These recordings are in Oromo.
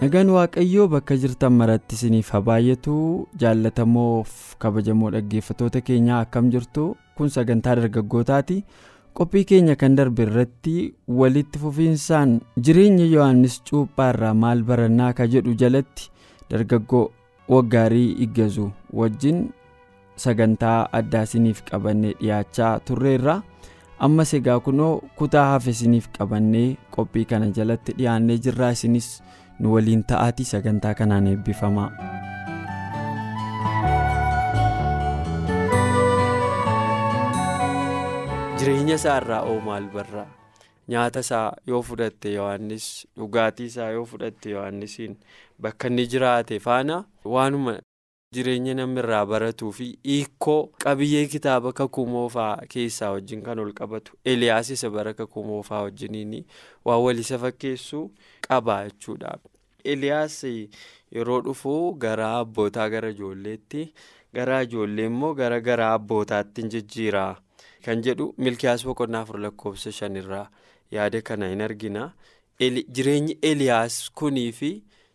Nagaan waaqayyoo bakka jirtan maratti isiniif haa baay'atu jaallatamoof kabajamoo dhaggeeffatoota keenyaa akkam jirtu? Kun sagantaa dargaggootaati qophii keenya kan darbe irratti walitti fufiinsaan jireenya yohannis cuuphaa irraa maal barannaa ka jedhu jalatti dargaggoo waggaarii iggazu. Wajjin sagantaa addaa isiniif qabannee dhiyaachaa turreerra. Ammas egaa kunoo kutaa hafe isiniif qabannee qophii kana jalatti dhiyaannee jirraa isinis nu waliin ta'aatii sagantaa kanaan eebbifamaa. jireenya isaa irraa oo maal barraa nyaata isaa yoo fudhatte yohannis dhugaatii isaa yoo fudhatte yohannisiin bakka inni jiraate faana waanuma jireenya namni irraa baratuu fi hiikoo qabiyyee kitaaba kakuu moofaa keessaa wajjin kan ol qabatu eliyaas isa bara kakuu moofaa wajjiniin waan walisa fakkeessu qaba jechuudha. eliyaas yeroo dhufu gara abbootaa gara ijoolleetti gara ijoollee immoo gara gara abbootaatti jijjiira kan jedhu milkiyaas boqonnaa afur lakkoofsa shanirraa yaada kana hin argina jireenyi eliyaas kunii fi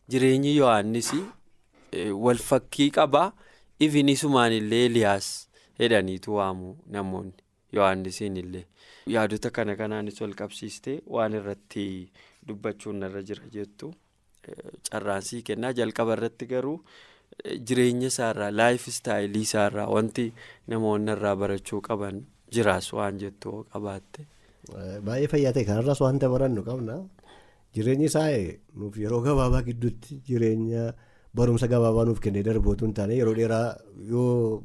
jireenyi yohannis wal fakkii qaba ifinisumaan illee eliyaas jedhaniitu waamu namoonni yohannisiin illee yaadota kana kanaanis wal qabsiiste waan irratti dubbachuun irra jira jettu. carraansii kennaa jalqaba irratti garuu jireenya isaarraa laayif istaayilii isaarraa wanti namoonni irraa barachuu qaban jiraas waan jettu qabaatte. Baay'ee fayyaa ta'e kanarraas wanta barannu qabna jireenyi isaa nuuf yeroo gabaabaa gidduutti jireenya barumsa gabaabaa nuuf kennee darbootu hin taane yeroo dheeraa yoo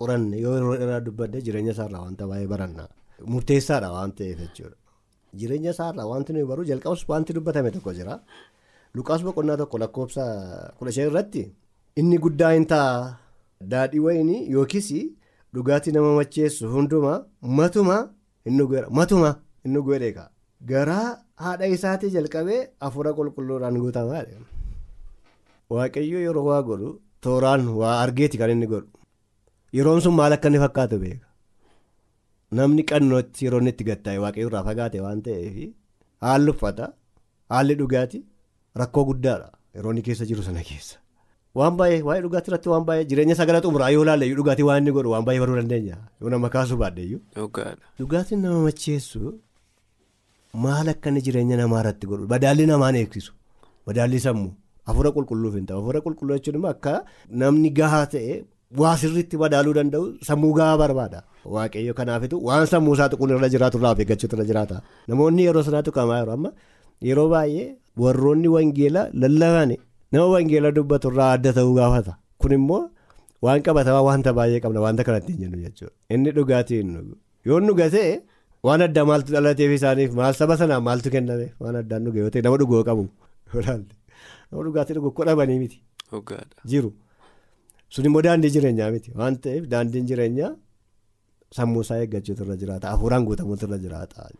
qoranne yoo yeroo dheeraa dubbanne jireenya isaarraa wanta baay'ee baranna. Murteessaadha waan ta'eef jechuudha. Jireenya isaarraa wanti nuyi baruu jalqabas wanti dubbatame tokko jira. Luqaas boqonnaa tokko lakkoofsa kudha shan irratti inni guddaa hin ta'a. Daadhii wayinii yookiis dhugaatii nama macheessu hundumaa matuma inni godheeka garaa haadha isaatii jalqabee hafuura qulqulluudhaan guutamaa waaqayyo yeroo waa godhu tooraan waa argeeti kan inni godhu. Yeroon sun maal akka inni fakkaatu beeka? Namni qannootti yeroo inni itti gattaa'e waaqayyo irraa fagaate waan ta'eef haalli uffata haalli dhugaatii. Rakkoo guddaadha. Yeroo inni keessa jiru sana keessa. Waan baay'ee waa'ee dhugaatii irratti waan baay'ee jireenya sagala xumuraa yoo ilaalle dhugaatii waan inni godhu waan baay'ee baruu dandeenya. Yoo nama kaasuu baadheeyyuu. Dhugaatiin nama macheessu maal akka inni jireenya namaa irratti godhu? Badaalli namaan eegsisu. Badaalli sammuu hafuura qulqulluuf hin ta'u hafuura qulqulluu jechuun immoo akka namni gahaa ta'e waa sirriitti badaaluu danda'u sammuu gahaa barbaada. Waaqayyo kanaafitu waan sammuu isaa tuquun irra jiraatu irraa of eeggachuutu irra jiraata. Namoonni yeroo sanaa tuqamaa jiru amma yeroo baay'ee. warroonni wangeela lallaban nama wangeela dubbatu irraa adda ta'uu gaafata. Kun immoo waan qabatamaa wanta baay'ee qabna wanta kanatti hin jennu jechuudha. Inni dhugaatii hin dhugu yoo dhugatee waan addaa maaltu dhalateef isaaniif maal saba sanaa maaltu kenname? Waan addaan dhuge yoo ta'e nama dhuguu qabu nama dhugaatii dhugu kodhamanii miti jiru sun immoo daandii jireenyaa miti waan ta'eef daandiin jireenyaa sammuu isaa eeggachuutu irra jiraata hafuuraan guutamuutu irra jiraata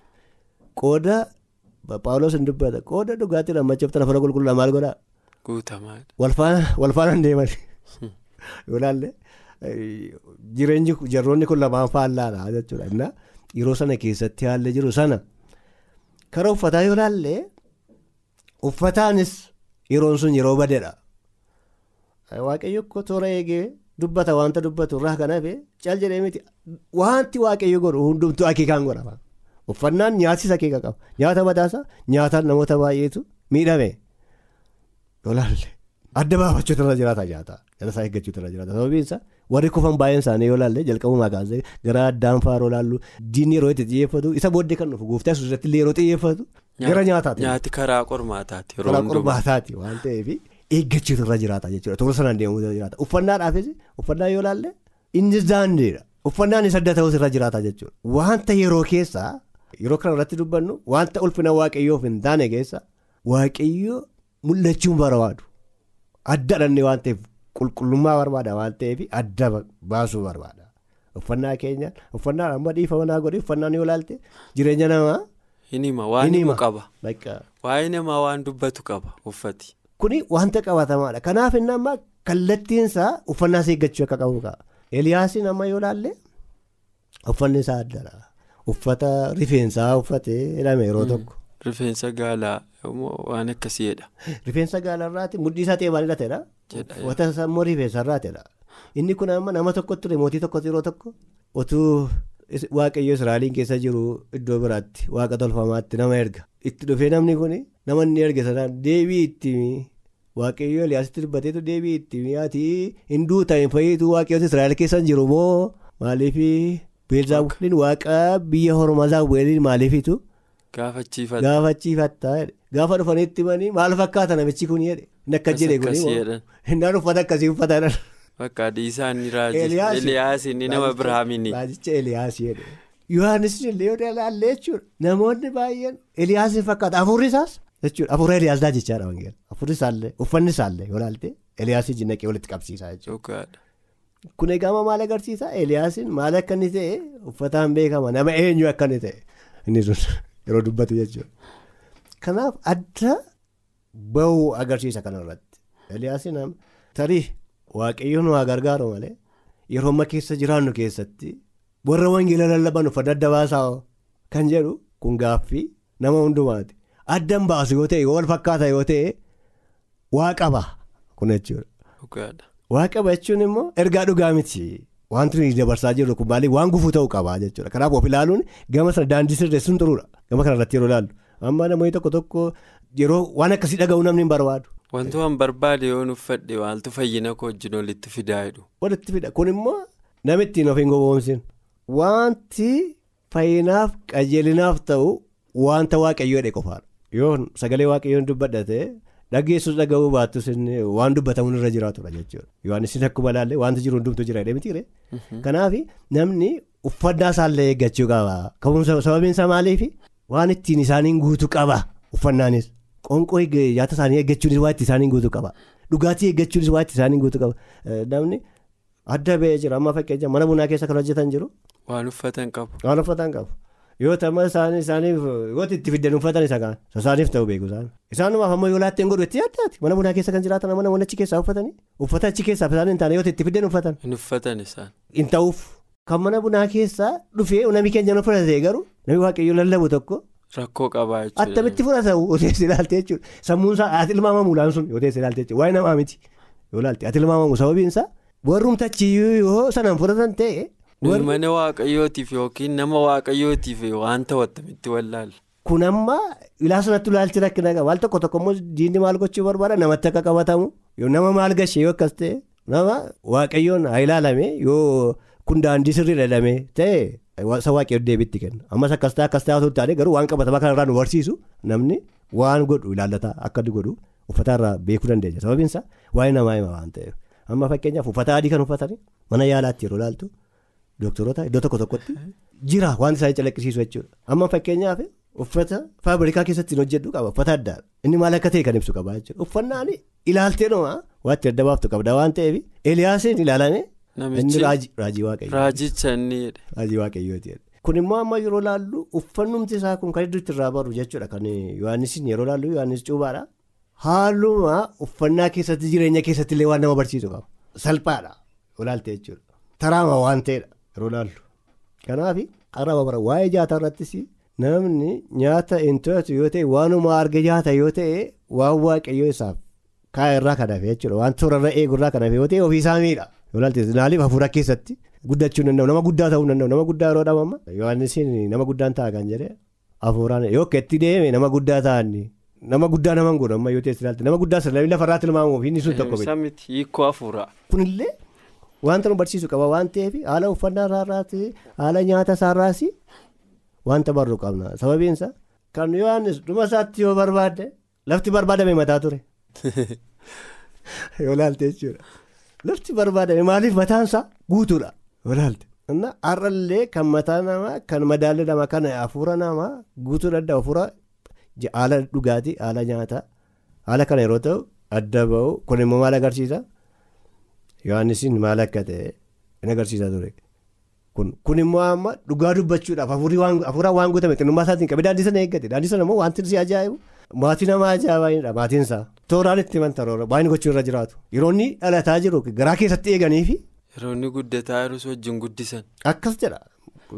qooda. Paawuloos hin dubbata qooda dhugaatii lammacheeftan hafuura qulqulluu maal godhaa. Guutamaadha. Walfaana deeman. Yoo ilaalle jireenyi jarroonni kun lamaan faallaadha jechuudha. Innaa yeroo sana keessatti haalli jiru sana karaa uffataa yoo ilaalle uffataanis yeroon sun yeroo badeedha. Waaqayyo toora eegee dubbata wanta dubbatu irraa kan hafe cal jedhee miti. Wanti waaqayyo godhu hundumtuu akeekaan godhama. uffannaan nyaattis akeeka qaba. Nyaata mataasaa nyaata namoota baay'eetu miidhame yolaalle adda baafachuutu irra jiraata nyaata nyaata isaa eeggachuutu irra jiraata. Sababiin isaa warri kufan baay'een isaanii yoo laalle jalqabumaa kaasee gara addaan faaroo laallu diinni yeroo itti xiyyeeffatu isa booddee kan dhufu gooftaa yesuus irratti illee yeroo xiyyeeffatu gara nyaataati. nyaati karaa qormaataati karaa qormaataati waan ta'eef eeggachuutu irra jiraata jechuudha. Toora sanaan deemuutu irra jiraata. Uffannaadhaafis uffannaa yoo laalle inni daandiidha. Uffannaan isa adda ta'us irra jiraata jechuudha. Wanta yeroo keessaa. yeroo kana irratti dubbannu wanta ulfina waaqayyoof hin taane keessa waaqayyoo mul'achuun barbaadu adda dhannee waan ta'eef qulqullummaa barbaada waan ta'eef adda baasuu barbaada. Uffannaa keenya uffannaan amma dhiifama naa godhe uffannaan yoo ilaalte jireenya namaa. Hin hima waan himu qaba. Waa'ee namaa waan dubbatu qaba uffati. Kuni wanta qabatamaadha. Kanaaf inni amma kallattiinsaa uffannaa eeggachuu akka qabu qaba. Eliyaasiin amma yoo ilaalle uffanni isaa addadha. Uffata rifeensaa uffatee hidhame yeroo tokko. Rifeensa gaalaa waan akkasiidha. Rifeensa gaalarraati mudhii isaa hidhatedha. Jedha. Uffata isaa immoo rifeensarraatidha. Inni kun amma nama tokkotti ture mootii tokkotti yeroo tokko otuu waaqayyo Israa'eliin keessa jiru iddoo biraatti waaqa tolfamaatti nama erga. Itti dhufee namni kun nama inni erge sanaan deebii itti waaqayyo Eliyaasitti dubbateetu deebii itti ati hinduu ta'e fayyituu waaqayyoota Israa'el keessa hin jiru moo maaliif beelzaawwaliin waaqa biyya hormazaawwaliin maaliifitu Gaafachiifata. gaafachiifatta gaafa dhufanitti manii maal fakkaata namichi kun jedhe inni akka jedhe jedhan. innaan uffata akkasii uffatan. Bakka adii isaanii raajii. Eliyaas Eliyaas inni nama Birhaamini. Raajicha Eliyaas jedhe. Yohaannis illee yoo ilaalle jechuudha namoonni baay'een Eliyaasiin fakkaata afurri isaas jechuudha afurri Eliyaasdaa jechaadha wangeela afurri isaallee uffanni isaallee yoo ilaalte Eliyaasii jinnaqee walitti qabsiisaa jechuudha. Kun egaa maal agarsiisa Eliyaasiin maal akka inni ta'e uffataan beekama nama eenyu akka inni ta'e inni sun yeroo dubbatu jechuudha. Kanaaf adda bahuu agarsiisa kanarratti Eliyaasiin tarii waaqayyoon waa gargaaru malee yeroo amma keessa jiraannu keessatti warra wangeela lallaban uffata adda baasaa kan jedhu kun gaaffii nama hundumaati. Addan baasu yoo ta'e wal fakkaata yoo ta'e waa qaba kun jechuudha. Dhugaadha. Waaqa jechuun immoo ergaa dhugaa miti. Wanti dabarsaa jirru kun maaliif waan gufuu ta'uu qaba jechuudha. Kanaaf of ilaaluun gama sana daandii sirreessuun xuruudha. Gama kanarratti yeroo ilaallu. Amma namoonni tokko tokko yeroo waan akkasii dhaga'uu namni hin barbaadu. Wanti waan barbaade yoo uffadhe waaltu fayyina koo wajjin walitti fidaa jedhu. Walitti fida. Kun immoo nama ittiin of hin gowwoomsin. Wanti fayyinaaf qajeelinaaf ta'u wanta waaqayyoo jedhe qofaadha. Yoo sagalee waaqayyoon dubbadhate dhageessus dhaga'uu baattus waan dubbatamuun irra jiraatudha jechuudha. Yohaannis akkuma ilaalle wanti jiru hundumtu jira mitiire. Kanaaf namni uffannaa isaallee eeggachuu qaba. Sababiin isaa maaliif waan ittiin isaaniin guutuu qaba uffannaanis. Qonqoo nyaata isaanii eeggachuunis waa itti isaaniin guutuu qaba. Dhugaatii eeggachuunis waa itti isaaniin guutuu qaba. Namni adda ba'ee jira amma fakkeenya mana bunaa keessa kan hojjetan jiru. Waan uffatan qabu. Waan uffatan qabu. Yoo isaanii isaaniif yoo itti fiddan uffatan isa kaan isaaniif ta'u beeku isaan. Isaanumaaf ammoo yoo laatteen godhu itti yaaddaati mana bunaa keessa kan jiraatan mana achi keessaa uffatanii uffata achi keessaa isaanii hin taane yoo itti fiddan uffatan. Hin uffatan isaan. Hin ta'uuf kan mana bunaa keessaa dhufee namni keenya nu fudhate garuu namni waaqayyo lallabu tokko Rakkoo qabaa jechuudha. attamitti fudhata yoo ta'e ilaalte jechuudha. Sammuun isaa ati ilmaamamu laan sun yoo ta'e ilaalte jechuudha waa'ee namaa miti yoo ilaalte ati ilmaamamu sababiin isaa warrumtachiyyuu yoo sanaan fudhatan ta'e. Mana waaqayyootiif yookiin nama waaqayyootiif waan ta'u attamitti wallaala. Kun amma ilaa sanatti ilaalchi rakkina qaba. Waal tokko tokko immoo diinni maal gochuu barbaada namatti akka qabatamu nama maal gashee yoo akkas ta'e nama waaqayyoon haa ilaalame yoo kun daandii sirrii dhalame ta'e isa waaqayyoon deebiitti kenna. Ammas akkas ta'e akkas ta'e taane garuu waan qabatamaa kanarraa nu barsiisu namni waan godhu ilaallata akka godhu uffataarraa beekuu dandeenya. Sababiin isaa waa'ee namaa hima waan ta'eef. Amma fakkeenyaaf uffata adii kan uffatanii mana yaalaatti yeroo ilaaltu doktoroota iddoo tokko tokkotti jira wanti isaanii calaqqisiisu jechuudha. Amma fakkeenyaaf uffata faabirikaa keessatti hojjedhu qaba uffata addaadha. Inni maal akka ta'e kan ibsu qaba jechuudha. Uffannaan ilaaltee inni raajii waaqayyoo. Raajicha inni jedhe. Raajii waaqayyooti. Kun immoo amma yeroo laallu uffannumti isaa kun kan iddootti irraa baru jechuudha kan Yohaannisiin yeroo laallu Yohaannis cuubaadha. Haaluma uffannaa keessatti jireenya keessatti illee waan nama barsiisu qaba. Salphaadha olaalte jechuudha. Taraama waan ta'edha yeroo laallu. Kanaaf qarama bara waa'ee nyaataa irrattis namni nyaata hin to'atu yoo ta'e waanuma arga nyaata yoo ta'e waan waaqayyoo isaaf kaa'e irraa kan hafe jechuudha. Waan toorarra eegu irraa kan hafe yoo ta'e ofiisaa miidha. Naaliif hafuura keessatti guddachuu danda'u nama guddaa ta'uu danda'u nama guddaa yeroo dhamama. Yohaannisiin nama guddaan ta'a kan jedhee hafuuraan yoo itti deeme nama guddaa ta'anii. Nama guddaa nama hin godhu amma yoo ta'e ilaalte nama guddaa sirna lafarraatti ilmaamuuf inni sun tokko hafuuraa. Kunillee wanta nu barsiisu qaba waan ta'eef haala uffannaa isaarraati haala nyaata isaarraas wanta barru qabna sababiin isaa kan Yohaannis dhuma isaatti yoo barbaadde lafti barbaadame mataa ture. Yoo ilaalte jechuudha lafti barbaadame maaliif mataan isaa guutuudha yoo ilaalte Har'allee kan mataa namaa kan madaalli namaa kan hafuura namaa guutuu danda'a hafuura haala dhugaatii haala nyaataa haala kana yeroo ta'u adda bahu kun immoo maal agarsiisa yohannisiin maal akka ta'e in agarsiisa ture kun immoo amma dhugaa dubbachuudhaaf hafuura waan guutame xinnummaa isaatiin qabee daandii sana eeggate daandii sana immoo wanti si ajaa'ibu maatii namaa ajaa'ibaadha maatiin isaa tooraan itti manta baay'ina gochuu irra jiraatu yeroo inni dhalataa jiru garaa keessatti eeganiifi. Yeroo inni guddataa jirus wajjin guddisan. Akkas jedha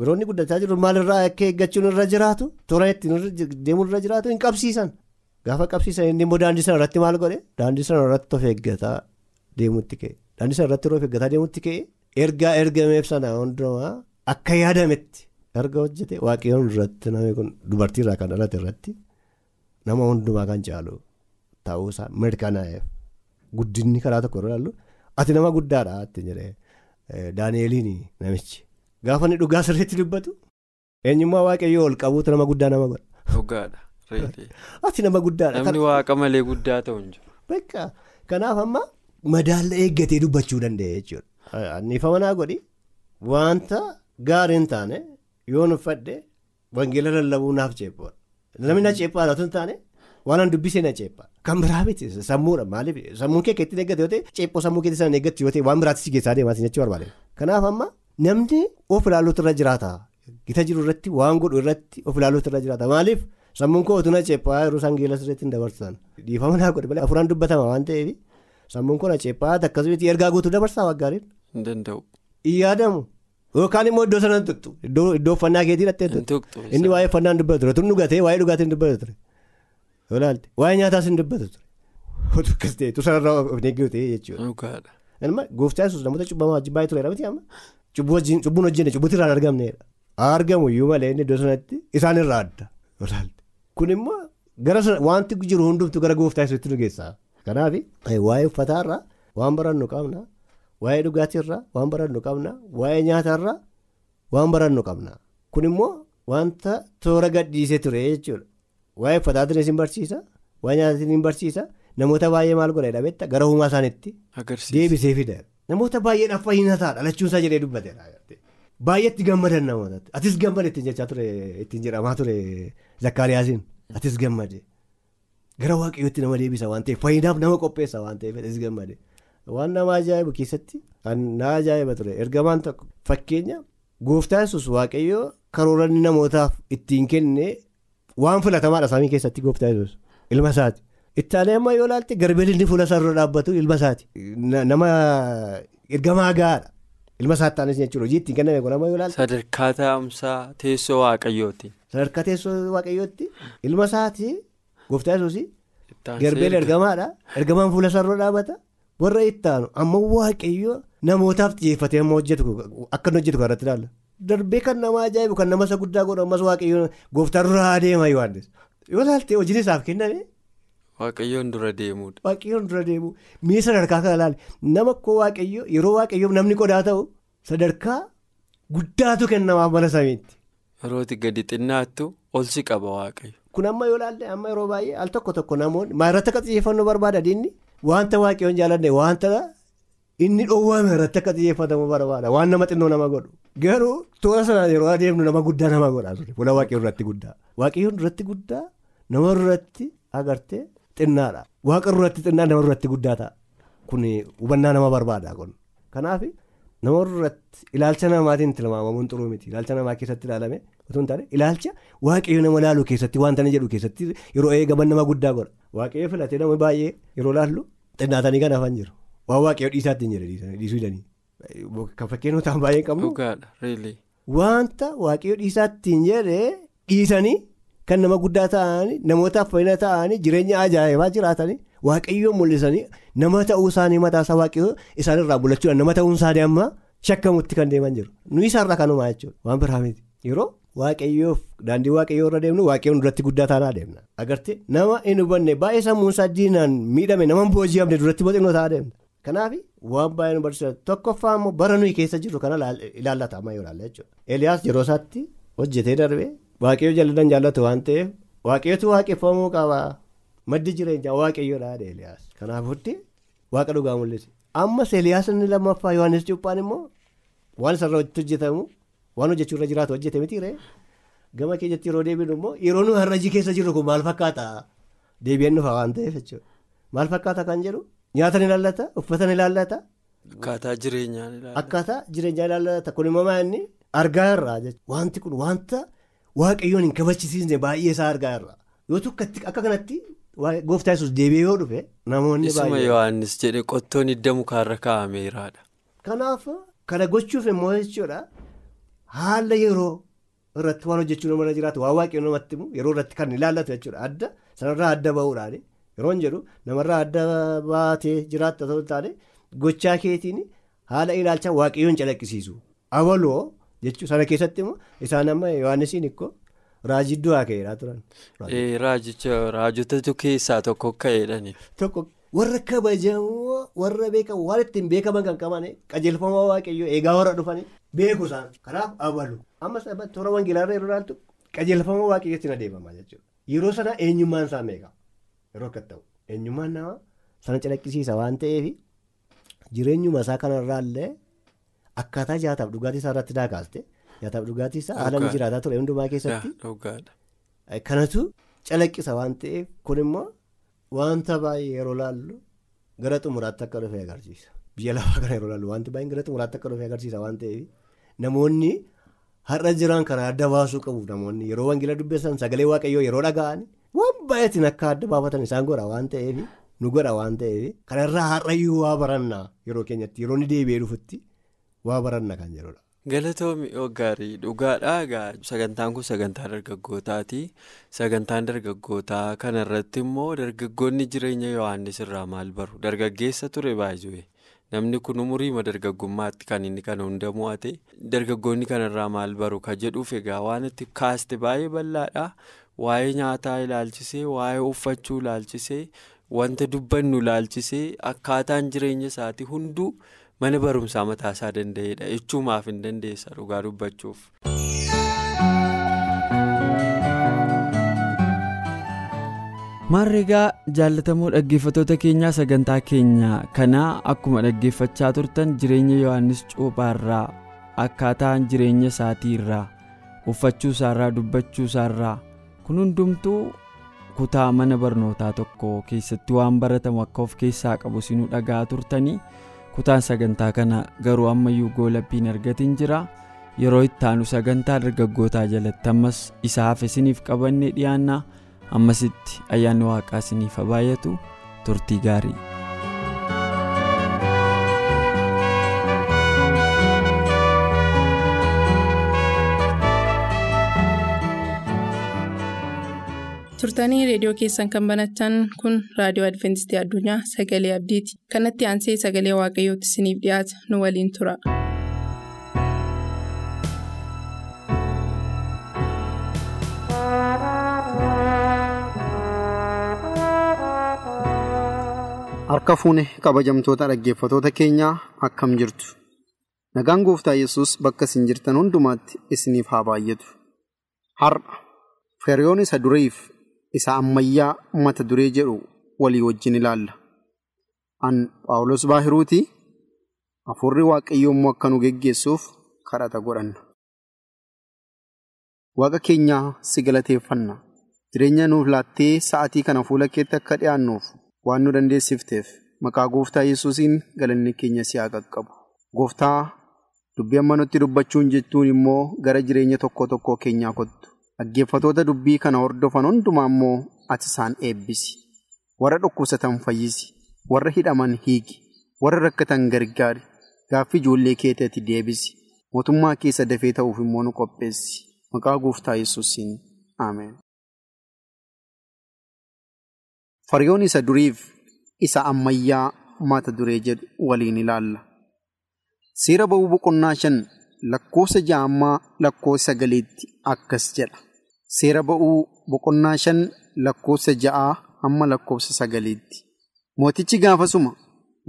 yeroo inni guddataa jiru maalirraa akka eeggachuun irra jiraatu tooraan ittiin deemuun irra jiraatu hin qabsiisan gaafa qabsiisan inni immoo daandii sana irratti maal godhe daandii sana irratti of eeggataa deemuutti ka'e daandii sana irratti of eeggataa deemuutti ka'e ergaa ergameef sana hundumaa akka yaadametti erga hojjete waaqayyoon irratti namni kun dubartiirraa kan dhalate irratti nama hundumaa kan caalu ta'uusaa mirkanaa'eef guddinni karaa tokko irra ilaallu ati nama guddaadha itti jedhee. Daani'eliin namichi gaafa inni dhugaa sirriitti dubbatu eenyummaa waaqayyoo ol qabuutu nama guddaa nama godha. Ati nama guddaadha. Namni waaqa malee guddaa ta'u hin jiru. Kanaaf amma madaala eeggatee dubbachuu danda'e jechuudha. Anniifama naa godhi wanta gaarii hin taane yoon uffadhe wangeela lallabuu naaf ceephoodha. Namni na ceephaadha osoo hin taane waan an dubbisee na ceephaa. Kan biraa miti sammuudha maaliif sammuun kee keetti eeggate yoo ta'e ceephoo sammuu keetti sana eeggatti yoo ta'e waan biraatti si keessaa deemaa jechuu barbaade. Kanaaf amma namni of ilaaluutu irra jiraata. Gita jiru irratti waan godhu irratti of ilaaluutu irra jiraata maaliif sammuun koo otoo na ceephaa yeroo isaan geela sirriitti hin dabarsan. Dhiifama naa godhe malee afuraan dubbatama waan ta'eef sammuun koo na ceephaa akkasumas ergaa guutuu dabarsaa. Hin danda'u. Hin. Yookaan immoo iddoo sana hin tuqxu iddoo uffannaa keetii dhattee tuqxu inni waa'ee uffannaa hin dubbatu ture tun dhugatee waa'ee dhugaatii hin dubbatu ture. Olaalti waa'ee nyaataas hin dubbatu ture. Otu akkas ta'e tu sanarraa of eeggatu ta'e jechuudha. Dhugaadha. Ilma gooftaa yesuus namoota cubbamaa wajjin baay'ee tureera miti amma. Cubbuun hojjenne cubbuutti irraan argamneedha. Argamu iyyuu malee inni iddoo sanatti isaan irraa adda. Olaalti. Kun immoo gara wanti jiru hundumtu gara gooftaa yesuutti nu geessa. Kanaaf waa'ee uffataarraa waan barannu qabna. Waa'ee dhugaatiirraa waan barannu qabna. Waa'ee nyaataarraa waan barannu qabna. Kun immoo wanta toora gadhiisee ture jechuudha. Waa'ee uffataatiin isin barsiisa. Waa'ee nyaataatiin isin barsiisa. Namoota baay'ee maal godha dhabetta gara uumaa isaaniitti. Deebisee fida. Namoota baay'eedhaaf fayyina ta'a dhalachuunsaa jedhee dubbateera. Baay'eetti gammadan namootatti. Atis gammade ittiin jechaa ture ittiin jedhamaa ture zakkaariyaasiin. Atis gammade. Gara waaqayyootti nama deebisa waan ta'eef fayyinaaf nama qopheessa waan ta'eef atis gammade. Waan nama ajaa'ibu keessatti na ajaa'iba ture ergamaan tokko fakkeenya gooftaa yesuus waaqayyoo karooranni namootaaf ittiin kenne waan filatamaadha samii keessatti gooftaa yesuus ilma isaati. Ittaalee amma yoo ilaalte garbeelli fuula isaarra dhaabbatu ilma isaati. Nama ergamaa gahaadha. Ilma isaatti taanis jechuudha hojii ittiin kenname kun amma yoo ilaalte. Sadarkaa taa'umsaa teessoo waaqayyooti. Sadarkaa teessoo waaqayyootti ilma isaati gooftaa yesuus garbeelli ergamaadha ergamaan fuula isaarra dhaabbata. Warra ittaanu amma waaqayyo namootaaf xiyyeeffatee amma hojjetu akka hojjetu kan irratti ilaalla. Darbee kan nama ajaa'ibu kan nama isa guddaa godhu ammas waaqayyo gooftaa duraa adeema Yohaannis. Yoo ilaalte hojiin isaaf kenname. Waaqayyoon dura deemuudha. Waaqayyoon dura deemu mi'a sadarkaa kana ilaali nama koo waaqayyo yeroo waaqayyoof namni qodaa ta'u sadarkaa guddaatu kennamaaf mana samiitti. Yerooti gadi xinnaattu ol si qaba waaqayyo. Kun amma yoo ilaalte amma yeroo baay'ee al tokko tokko namoonni maarratti akka xiyyeeffannoo barbaada diinni wanta waaqayyoon jaalladhe wanta inni dhoowwame irratti akka xiyyeeffatamu barbaada. Waan nama xinnoo nama godhu. Garuu toora sanaan yeroo adeemnu nama guddaa nama godha fuula waaqayyoon irratti guddaa. Waaqayyoon irratti guddaa nama irratti agartee xinnaadha. Waaqa irratti xinnaa nama irratti guddaa ta'a. Kun hubannaa nama barbaada kun. Kanaaf nama irratti ilaalcha namaatiin tilmaamamuun xuruu miti. Ilaalcha namaa keessatti ilaalame otoo hin taane ilaalcha waaqayyo nama laaluu keessatti wanta inni jedhu keessatti yeroo eegaman nama guddaa godha. Waaqayyo filatee nama baay'ee yeroo laallu xinnaatanii kan hafan jiru. Waan waaqayyo dhiisaatti hin jedhe dhiisuu hidhanii kan fakkeenyotaan baay'ee qabnu. Wanta waaqayyo dhiisaatti hin jedhe dhiisanii kan nama guddaa ta'anii namootaaf fayyina ta'anii jireenya ajaa'ibaa jiraatanii waaqayyoon mul'isanii nama ta'uu isaanii mataasaa waaqayyoo isaanirraa bulachuudhaan nama ta'uun isaanii amma shakkamutti kan deeman jiru. Nuyi isaarraa kanumaa jechuudha. Waan biraa miti. Yeroo waaqayyoof daandii waaqayyoo irra deemnu waaqayyoon duratti guddaa taanaa deemna. Agarte nama hin hubanne baay'ee sammuun isaa diinaan miidhame nama booji'amne duratti boxinnoo ta'a deemna. Kanaaf waan baay'ee nu barsiisa tokkoffaa immoo bara nuyi keessa jirru kana ilaallata amma yoo ilaalla jechuudha. Eliyaas yeroo isaatti hojjetee darbee waaqayyoo jalladan jaallatu waan ta'eef waaqayyootu waaqeffamuu qaba. Maddi jireenyaa waaqayyoodha eliyaas kanaaf hundi waaqa dhugaa mul'ise. Ammas eliyaas inni lammaffaa yohaannis cuuphaan immoo waan isarra hojjetamu waan hojjechuu irra jiraatu hojjete mitiiree gama keenyatti yeroo deebinu immoo yeroo nu har'ajii keessa jirru kun maal fakkaata deebi'een dhufa waan ta'eef jechuudha maal fakkaata kan jedhu nyaata ni ilaallata uffata ni ilaallata. Akkaataa jireenyaa ni ilaallata. Akkaataa jireenyaa ilaallata kun immoo maanni argaa irraa jechuudha wanti kun wanta waaqayyoon hin kabachisiisne baay'ee isaa argaa irraa yoo tokkotti akka kanatti gooftaa yesus deebi'ee yoo dhufe namoonni Isuma baay'ee. Yohaannis jedhe qottoon hidda mukaarra kaa'ameeraadha. Kanaaf kana gochuuf immoo jechuudha haala yeroo irratti waan hojjechuu namarra jiraatu waan waaqayyoon namatti himu yeroo irratti kan ilaallatu jechuudha adda sanarraa adda bahuudhaan yeroo hin jedhu namarraa adda baatee jiraatta ta'uu taane gochaa keetiin haala ilaalcha waaqayyoon calaqqisiisu abaloo jechuun sana keessatti immoo isaan amma yohaannisiin ikkoo raajidduu haa ka'eedhaa turan. Raajotatu keessaa tokko ka'eedhani. Warra kabajamoo warra beekamu waan ittiin beekaman kan qaban qajeelfama waaqayyoo eegaa warra dhufanii beeku isaan. Kanaaf abalu. Amma toora wangeelaarra yeroo ilaaltu qajeelfama waaqayyootiin adeemama jechuudha. Yeroo sana eenyummaan isaa meeqa yeroo akka ta'u eenyummaan namaa sana calaqqisiisa waan ta'eef jireenyuma isaa kanarraallee akkaataa jaataaf dhugaatii isaa irratti daakaaste jaataaf dhugaatii isaa haala ni jiraataa ture hundumaa keessatti. Kanatu calaqqisa waan ta'eef kun immoo wanta baay'ee yeroo laallu gara xumuraatti akka dhufe agarsiisa. Biyya lafaa kana yeroo laallu wanti baay'een gara xumuraatti akka dhufe agarsiisa waan ta'eef namoonni har'a jiran kana adda baasuu qabu namoonni yeroo wangeela dubbisan sagalee waaqayyoo yeroo dhaga'an waan baay'eetiin akka adda baafatan isaan godha waan ta'eef nu godha waan ta'eef kanarraa har'ayyuu waa barannaa yeroo keenyatti yeroo inni deebi'ee dhufutti waa baranna kan jedhudha. Galatoomii gaarii dhugaadhaa egaa sagantaan kun sagantaa dargaggootaati. Sagantaan dargaggootaa kanarratti immoo dargaggoonni jireenya Yohaannis irraa maal baru? Dargaggeessa ture baay'ee. Namni kun umuriima dargaggummaatti kan inni kana hunda mo'ate. Dargaggoonni kanarraa maal baru? Ka jedhuuf egaa waan itti kaaste baay'ee bal'aadha. Waa'ee nyaataa ilaalchisee, waa'ee uffachuu ilaalchisee, wanta dubbannu ilaalchisee akkaataan jireenya isaatii hunduu. Mana barumsaa mataa isaa danda'edha jechuumaaf hin dandeessa dhugaa dubbachuuf. Maarreegaa jaallatamoo dhaggeeffattoota keenyaa sagantaa keenya kanaa akkuma dhaggeeffachaa turtan jireenya Yohaannis Cuuphaarraa akkaataan jireenya isaatii irraa uffachuu isaarraa dubbachuu isaarraa kun hundumtuu kutaa mana barnootaa tokko keessatti waan baratamu akka of keessaa qabu sinuu dhagaa turtanii. Kutaan sagantaa kana garuu ammayyuu goolabbiin argatiin jira yeroo itti aanu sagantaa dargaggootaa jalatti ammas isa hafe isiniif qabannee dhiyaanna ammasitti ayyaanni waaqaa isiniif baay'atu turtii gaarii. Turtanii reediyoo keessan kan banatan kun raadiyoo adventistii addunyaa sagalee abdiiti. Kanatti aansee sagalee waaqayyootti isiniif dhiyaata. Nu waliin tura. harka fuune kabajamtoota dhaggeeffatoota keenyaa akkam jirtu? Nagaan gooftaa yesus bakka isin jirtan hundumaatti isiniif haa baay'atu har'a. Firiyoon isa duriif isa ammayyaa mata duree jedhu walii wajjin ilaalla. An Phaawulos Baahiruuti hafuurri waaqayyoo immoo akka nu geggeessuuf kadhata godhanna. Waaqa keenyaa si galateeffanna. Jireenya nuuf laattee sa'atii kana fuula keetti akka dhiyaannuuf waan nu dandeessifteef maqaa gooftaa Yesuusiin galanni keenya si haa qaqqabu. Gooftaa dubbii amma nutti dubbachuun jettuun immoo gara jireenya tokko tokkoo keenyaa kottu. Dhaggeeffatoota dubbii kana hordofan hundumaa immoo ati isaan eebbisi. Warra dhukkubsatan fayyisi. Warra hidhaman hiiki. Warra rakkatan gargaari. Gaaffii ijoollee keetii deebisi. Mootummaa keessa dafee ta'uuf immoo nu qopheessi. Maqaa gooftaa Yesuusiin Ameen. Firiyoon isa duriif isa ammayyaa mata duree jedhu waliin ilaalla. Seera ba'uu boqonnaa shan lakkoofsa ja'ammaa lakkoofsa sagaliitti akkas jedha. Seera ba'uu boqonnaa shan lakkoofsa ja'aa hamma lakkoofsa sagaliitti. Mootichi gaafasuma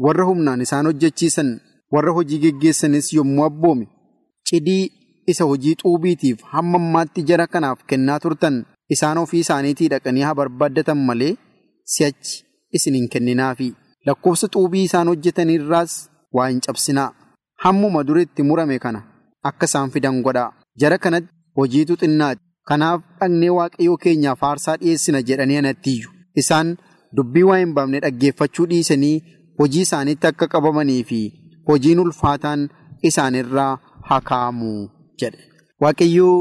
warra humnaan isaan hojjechiisan warra hojii geggeessanis yommuu abboome cidii isa hojii xuubiitiif hamma ammaatti jara kanaaf kennaa turtan isaan ofii isaaniitii dhaqanii haa barbaaddatan malee si'achi isin hin kenninaafi lakkoofsa xuubii isaan hojjetanirraas waa hin cabsinaa. hammuma duritti murame kana akka isaan fidan godhaa. Jara kanatti hojiitu xinnaati. Kanaaf dhaqnee waaqayyoo keenyaaf aarsaa dhiyeessina jedhanii anattiyyuu. Isaan dubbii waa hin baafne dhaggeeffachuu dhiisanii hojii isaaniitti akka qabamanii fi hojiin ulfaataan isaanirraa haa kaa'amu jedhe. Waaqayyoo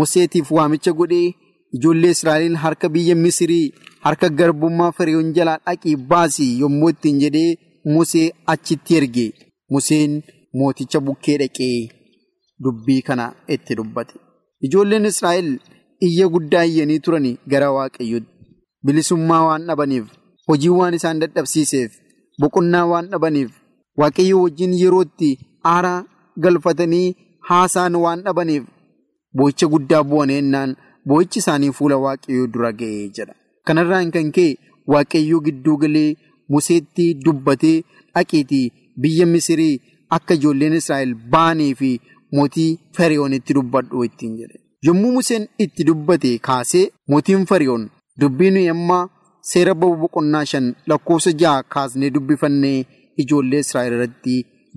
Museetiif waamicha godhee ijoollee Israa'el harka biyya Misirii harka garbummaa Firiyoon jalaa dhaqii baasii yommuu ittiin jedhee Musee achitti erge. Museen mooticha bukkee dhaqee dubbii kana itti dubbate. Ijoolleen Israa'el iyya guddaa iyyanii turani gara waaqayyootti. Bilisummaa waan dhabaniif, hojii waan isaan dadhabsiiseef, boqonnaa waan dhabaniif, waaqayyoo wajjin yerootti aara galfatanii haasaan waan dhabaniif, boo'icha guddaa bu'aneennaan boo'ichi isaanii fuula waaqayyoo dura ga'ee jedha. Kanarraan kan ka'e waaqayyoo gidduu galee Museetti dubbatee dhaqiitii biyya Misirii akka ijoolleen Israa'el ba'anii fi mootii Fariyoonitti dubbadhu ittiin jedhe. Yommuu Museen itti dubbate kaasee mootiin Fariyoon dubbii nuyi amma seera boqonnaa shan lakkoofsa ja'a kaasnee dubbifannee ijoollee Israa'el irratti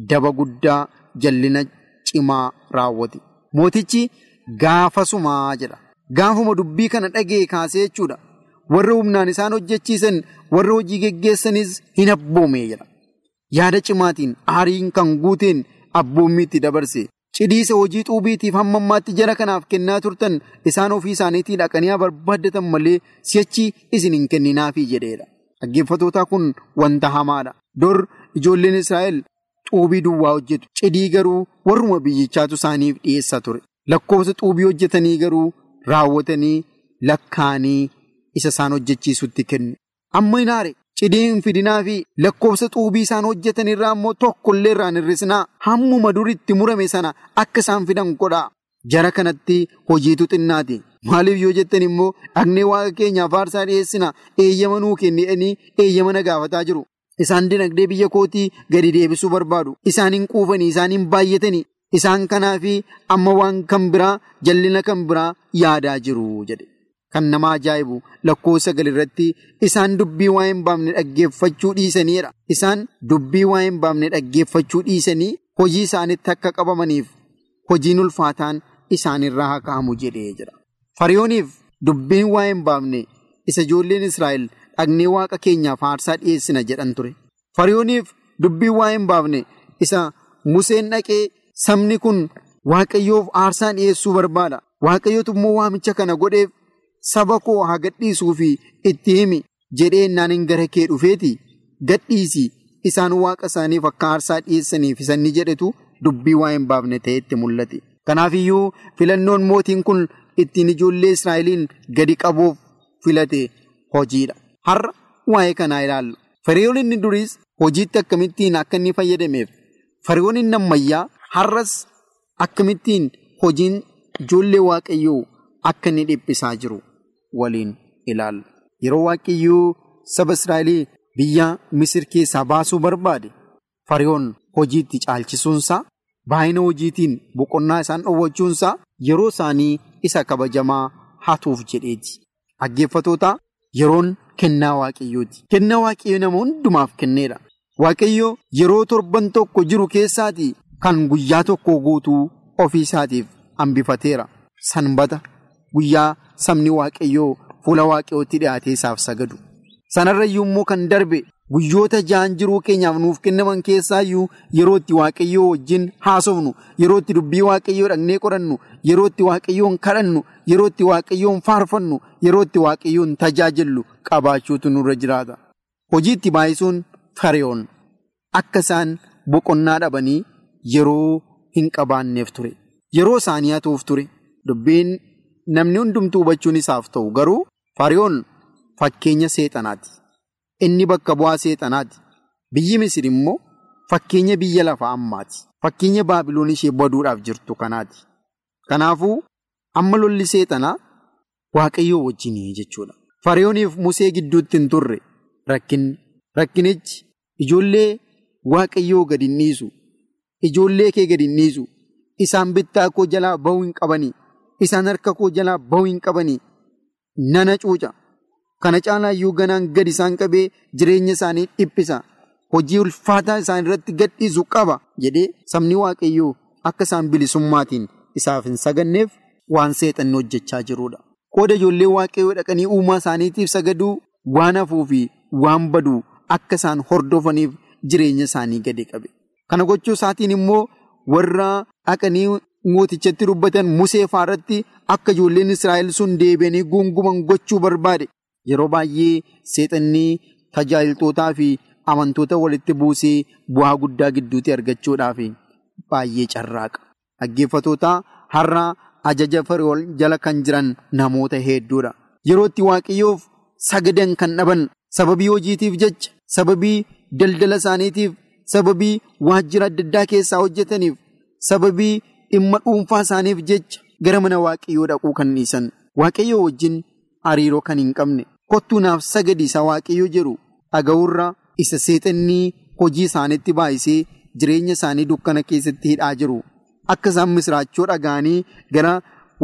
daba guddaa jallina cimaa raawwate. Mootichi gaafasumaa jedha. Gaafuma dubbii kana dhaga'e kaasee jechuudha. Warra humnaan isaan hojjechiisan warra hojii geggeessanis hin abboome jedha. Yaada cimaatiin aariin kan guuteen abboommiitti dabarse. Cidiisa hojii xuubiitiif hamma ammaatti jara kanaaf kennaa turtan isaan ofii isaaniitii dhaqanii haa barbaaddatan malee si'achi isin hin kenninaafii jedheedha. Dhaggeeffatootaa kun wanta hamaadha. Dur ijoolleen Israa'el xuubii duwwaa hojjetu. Cidii garuu warruma biyyichaatu isaaniif dhiyeessaa ture. Lakkoofsa xuubii hojjetanii garuu raawwatanii lakkaanii isa isaan hojjechiisutti kennu. Amma hin aare. Cidii hin fidinaa fi lakkoofsa xuubii isaan hojjetan irraa immoo tokkollee irraa hin hir'isinaa hammuma duritti murame sana akka isaan fidan godhaa. Jara kanatti hojiitu xinnaati. Maaliif yoo jettan immoo dhaqnee waaqa keenyaaf aarsaa dhiyeessina eeyyama nuu kenni'anii eeyyama na gaafataa jiru. Isaan dinagdee biyya kootii gadi deebisuu barbaadu. Isaan hin quufanii, isaan hin baay'atanii. Isaan kanaafi amma waan kan biraa jallina kan biraa yaadaa jiru jedhe. Kan nama ajaa'ibu lakkoofsa galirratti isaan dubbii waa hin baafne dhaggeeffachuu dhiisaniidha. Isaan dubbii waa hin baafne dhaggeeffachuu dhiisanii hojii isaanitti akka qabamaniif hojiin ulfaataan isaanirraa haa ka'amu jedhee jira. Fariyooniif dubbiin waa hin baafne isa ijoolleen Israa'el dhaqnee waaqa keenyaaf aarsaa dhiyeessina jedhan ture. Fariyooniif dubbiin waa hin baafne isa Museen dhaqee sabni kun waaqayyoof aarsaa dhiyeessuu barbaada. Waaqayyootu immoo waamicha kana godheef. Saba koo haa gadhiisuu fi itti himi jedhee naan gara kee dhufeeti gadhiisi isaan waaqa isaaniif akka aarsaa dhiyeessaniif isanni jedhetu dubbii waa hin baafne ta'etti mul'ate. Kanaafiyyuu filannoon mootiin kun ittiin ijoollee Israa'eliin gadi qabuuf filate hojiidha. Har'a waa'ee kanaa ilaalla. Fariyoon inni duriis hojiitti akkamittiin akka inni fayyadameef fariyoon inni ammayyaa har'as akkamittiin hojiin ijoollee waaqayyoo akka inni dhiphisaa jiru. Waliin ilaalla. Yeroo waaqayyoo saba Israa'elii biyya Misir keessaa baasuu barbaade fariyoon hojiitti caalchisuunsaa baay'ina hojiitiin boqonnaa isaan dhowwachuunsaa yeroo isaanii isa kabajamaa hatuuf jedheeti. Dhaggeeffatoota yeroon kennaa waaqayyooti. Kennaa waaqayyoo nama hundumaaf kenneedha. Waaqayyoo yeroo torban tokko jiru keessaatii kan guyyaa tokko guutuu ofii isaatiif hambifateera. Sanbata guyyaa sabni waaqayyoo fuula waaqayyootti dhiyaatee isaaf sagadu. Sanarrayyuu immoo kan darbe guyyoota ja'an jiruu keenyaaf nuuf kennaman keessaayyuu yeroo itti waaqayyoo wajjin haasofnu, yeroo itti dubbii waaqayyoo dhaqnee qorannu, yeroo itti waaqayyoon kadhannu, yeroo itti waaqayyoon faarfannu, yeroo itti waaqayyoon tajaajillu qabaachuutu nurra jiraata. Hojii itti baay'isuun fariyoon akka isaan boqonnaa dhabanii yeroo hin qabaanneef ture. Yeroo isaanii hatuuf ture. Dubbiin namni hundumtuu hubachuun isaaf ta'u garuu fariyoon fakkeenya seexanaati. Inni bakka bu'aa seexanaati. Biyyi Misir immoo fakkeenya biyya lafaa ammaati. Fakkeenya Baabiloon ishee baduudhaaf jirtu kanaati. Kanaafuu amma lolli seexanaa waaqayyoo wajjinii jechuudha. Fariyooniif Musee gidduutti hin turre rakkinni. Rakkinichi ijoollee waaqayyoo gadi hin dhiisu. Ijoollee kee gadi hin dhiisu. Isaan bittaa koo jalaa bahuu hin qabanii. Isaan harka koo jalaa bahuu hin qabanii. Nana cuuca. Kana caalaa iyyuu ganaan gadi isaan qabee jireenya isaanii dhiphisa. hojii ulfaataa isaan irratti gadhiisu qaba jedhee sabni waaqayyoo akka isaan bilisummaatiin isaaf hin saganneef waan seexanni hojjechaa jirudha. Qooda ijoollee waaqayyoo dhaqanii uumaa isaaniitiif sagaduu waan hafuu fi waan baduu akka isaan hordofaniif jireenya isaanii gadi qabe. Kana gochuu isaatiin immoo warra dhaqanii mootichatti dubbatan musee faaratti akka ijoolleen Israa'el sun deebi'anii guunguman gochuu barbaade. Yeroo baay'ee seexanni tajaajiltootaa fi amantoota walitti buusee bu'aa guddaa gidduutti argachuudhaaf baay'ee carraaqa. Dhaggeeffatoota har'a ajaja Fari'ool jala kan jiran namoota hedduudha. Yeroo itti waaqayyoof sagadan kan dhaban sababii hojiitiif jecha sababii daldala isaaniitiif sababii waajjira adda addaa keessaa hojjetaniif sababii dhimma dhuunfaa isaaniif jecha gara mana waaqayyoo dhaquu kan dhiisan. Waaqayyoo wajjin hariiroo kan hin qabne. Kottuu naaf sagadi isa waaqayyoo jedhu dhaga'urra isa seexannii hojii isaaniitti baay'isee jireenya isaanii dukkana keessatti hidhaa jiru. Akka isaan misraachoo dhaga'anii gara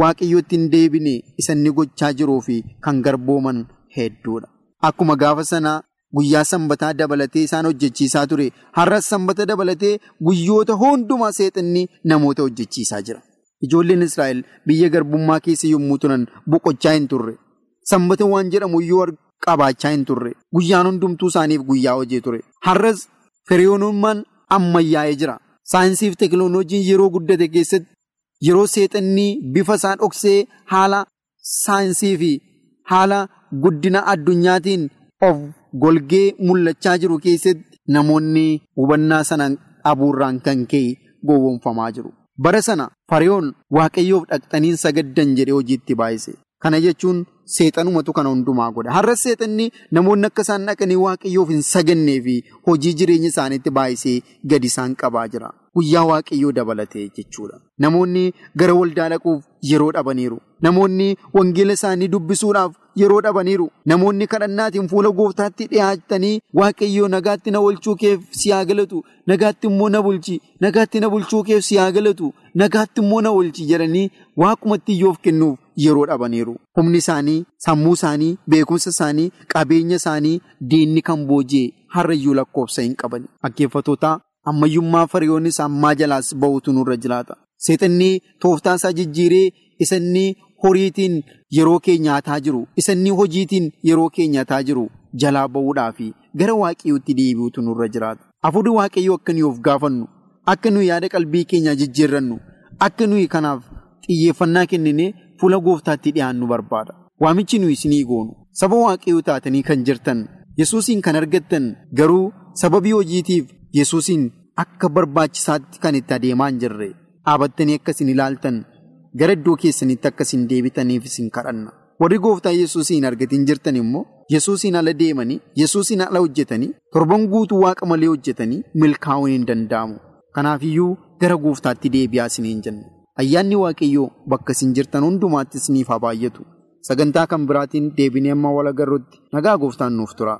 waaqayyootti hin deebine isanni gochaa jiruu fi kan garbooman hedduudha. Akkuma gaafa sanaa guyyaa sanbataa dabalatee isaan hojjechiisaa ture har'as sanbata dabalatee guyyoota hundumaa seexanni namoota hojjechiisaa jira. Ijoolleen Israa'el biyya garbummaa keessa yommuu turan boqochaa hin turre. Sanbata waan jedhamu iyyuu qabaachaa hin turre. Guyyaan hundumtuu isaaniif guyyaa hojii ture. Har'as firiyoonummaan ammayyaa'ee jira. Saayinsiif teekinooloojiin yeroo guddate keessatti yeroo seexannii bifa isaa dhoksee haala saayinsii fi haala guddina addunyaatiin of golgee mul'achaa jiru keessatti namoonni hubannaa sana dhabuurraan kan ka'e gowwoomfamaa jiru. Bara sana fariyoon waaqayyoof dhaqxaniin sagaddan jedhee hojiitti baay'ise. Kana jechuun seexanumatu kana hundumaa godha. Har'as seexanni namoonni akka isaan dhaqanii waaqayyoof hin sagannee fi hojii jireenya isaaniitti baay'isee gadi isaan qabaa jira. Guyyaa waaqayyoo dabalatee jechuudha. Namoonni gara waldaa dhaquuf yeroo dhabaniiru. Namoonni wangeela isaanii dubbisuudhaaf yeroo dhabaniiru. Namoonni kadhannaatiin fuula gooftaatti dhiyaatanii waaqayyoo nagaatti na oolchuu keef si haa galatu. Nagaatti immoo na bulchi. Nagaatti na bulchuu keef si haa galatu. Nagaatti immoo na oolchi jedhanii waaqumatti iyyoof kennuuf yeroo dhabaniiru. Humni isaanii, sammuu isaanii, beekumsa isaanii, qabeenya isaanii diinni kan booji'e har'ayyuu lakkoofsa hin qaban. Dhaggeeffattoota ammayyummaa fariyoonnis ammaa jalaas ba'utu nurra jiraata. Seexanni tooftaa isaa jijjiiree isanni horiitiin yeroo keenya nyaataa jiru, isanni hojiitiin yeroo keenya nyaataa jiru jalaa ba'uudhaa fi gara waaqayyootti deebi'utu nurra jiraata. Afuurri waaqayyoo akka nuyi of gaafannu, akka nuyi yaada qalbii keenyaa jijjiirrannu, akka nuyi kanaaf xiyyeeffannaa kennine fuula gooftaatti dhiyaannu barbaada. Waamichi nuyi isinii goonu saba waaqayyoo taatanii kan jirtan yesuusiin kan argattan garuu sababii hojiitiif yesuusiin akka barbaachisaatti kan itti adeemaa hin jirre dhaabattanii akka isin ilaaltan gara iddoo keessanitti akka isin deebitaniif isin kadhanna. Warri gooftaa yesuusiin argatiin jirtan immoo yesuusiin ala deemanii yesuusiin ala hojjetanii torban guutuu waaqa malee hojjetanii milkaa'uun hin danda'amu. Kanaafiyyuu gara gooftaatti deebi'aa isiniin jenna. Ayyaanni waaqayyoo bakka isin jirtan hundumaatti isiniif haa baay'atu. Sagantaa kan biraatiin deebinee amma wal agarruutti nagaa gooftaan nuuf tura.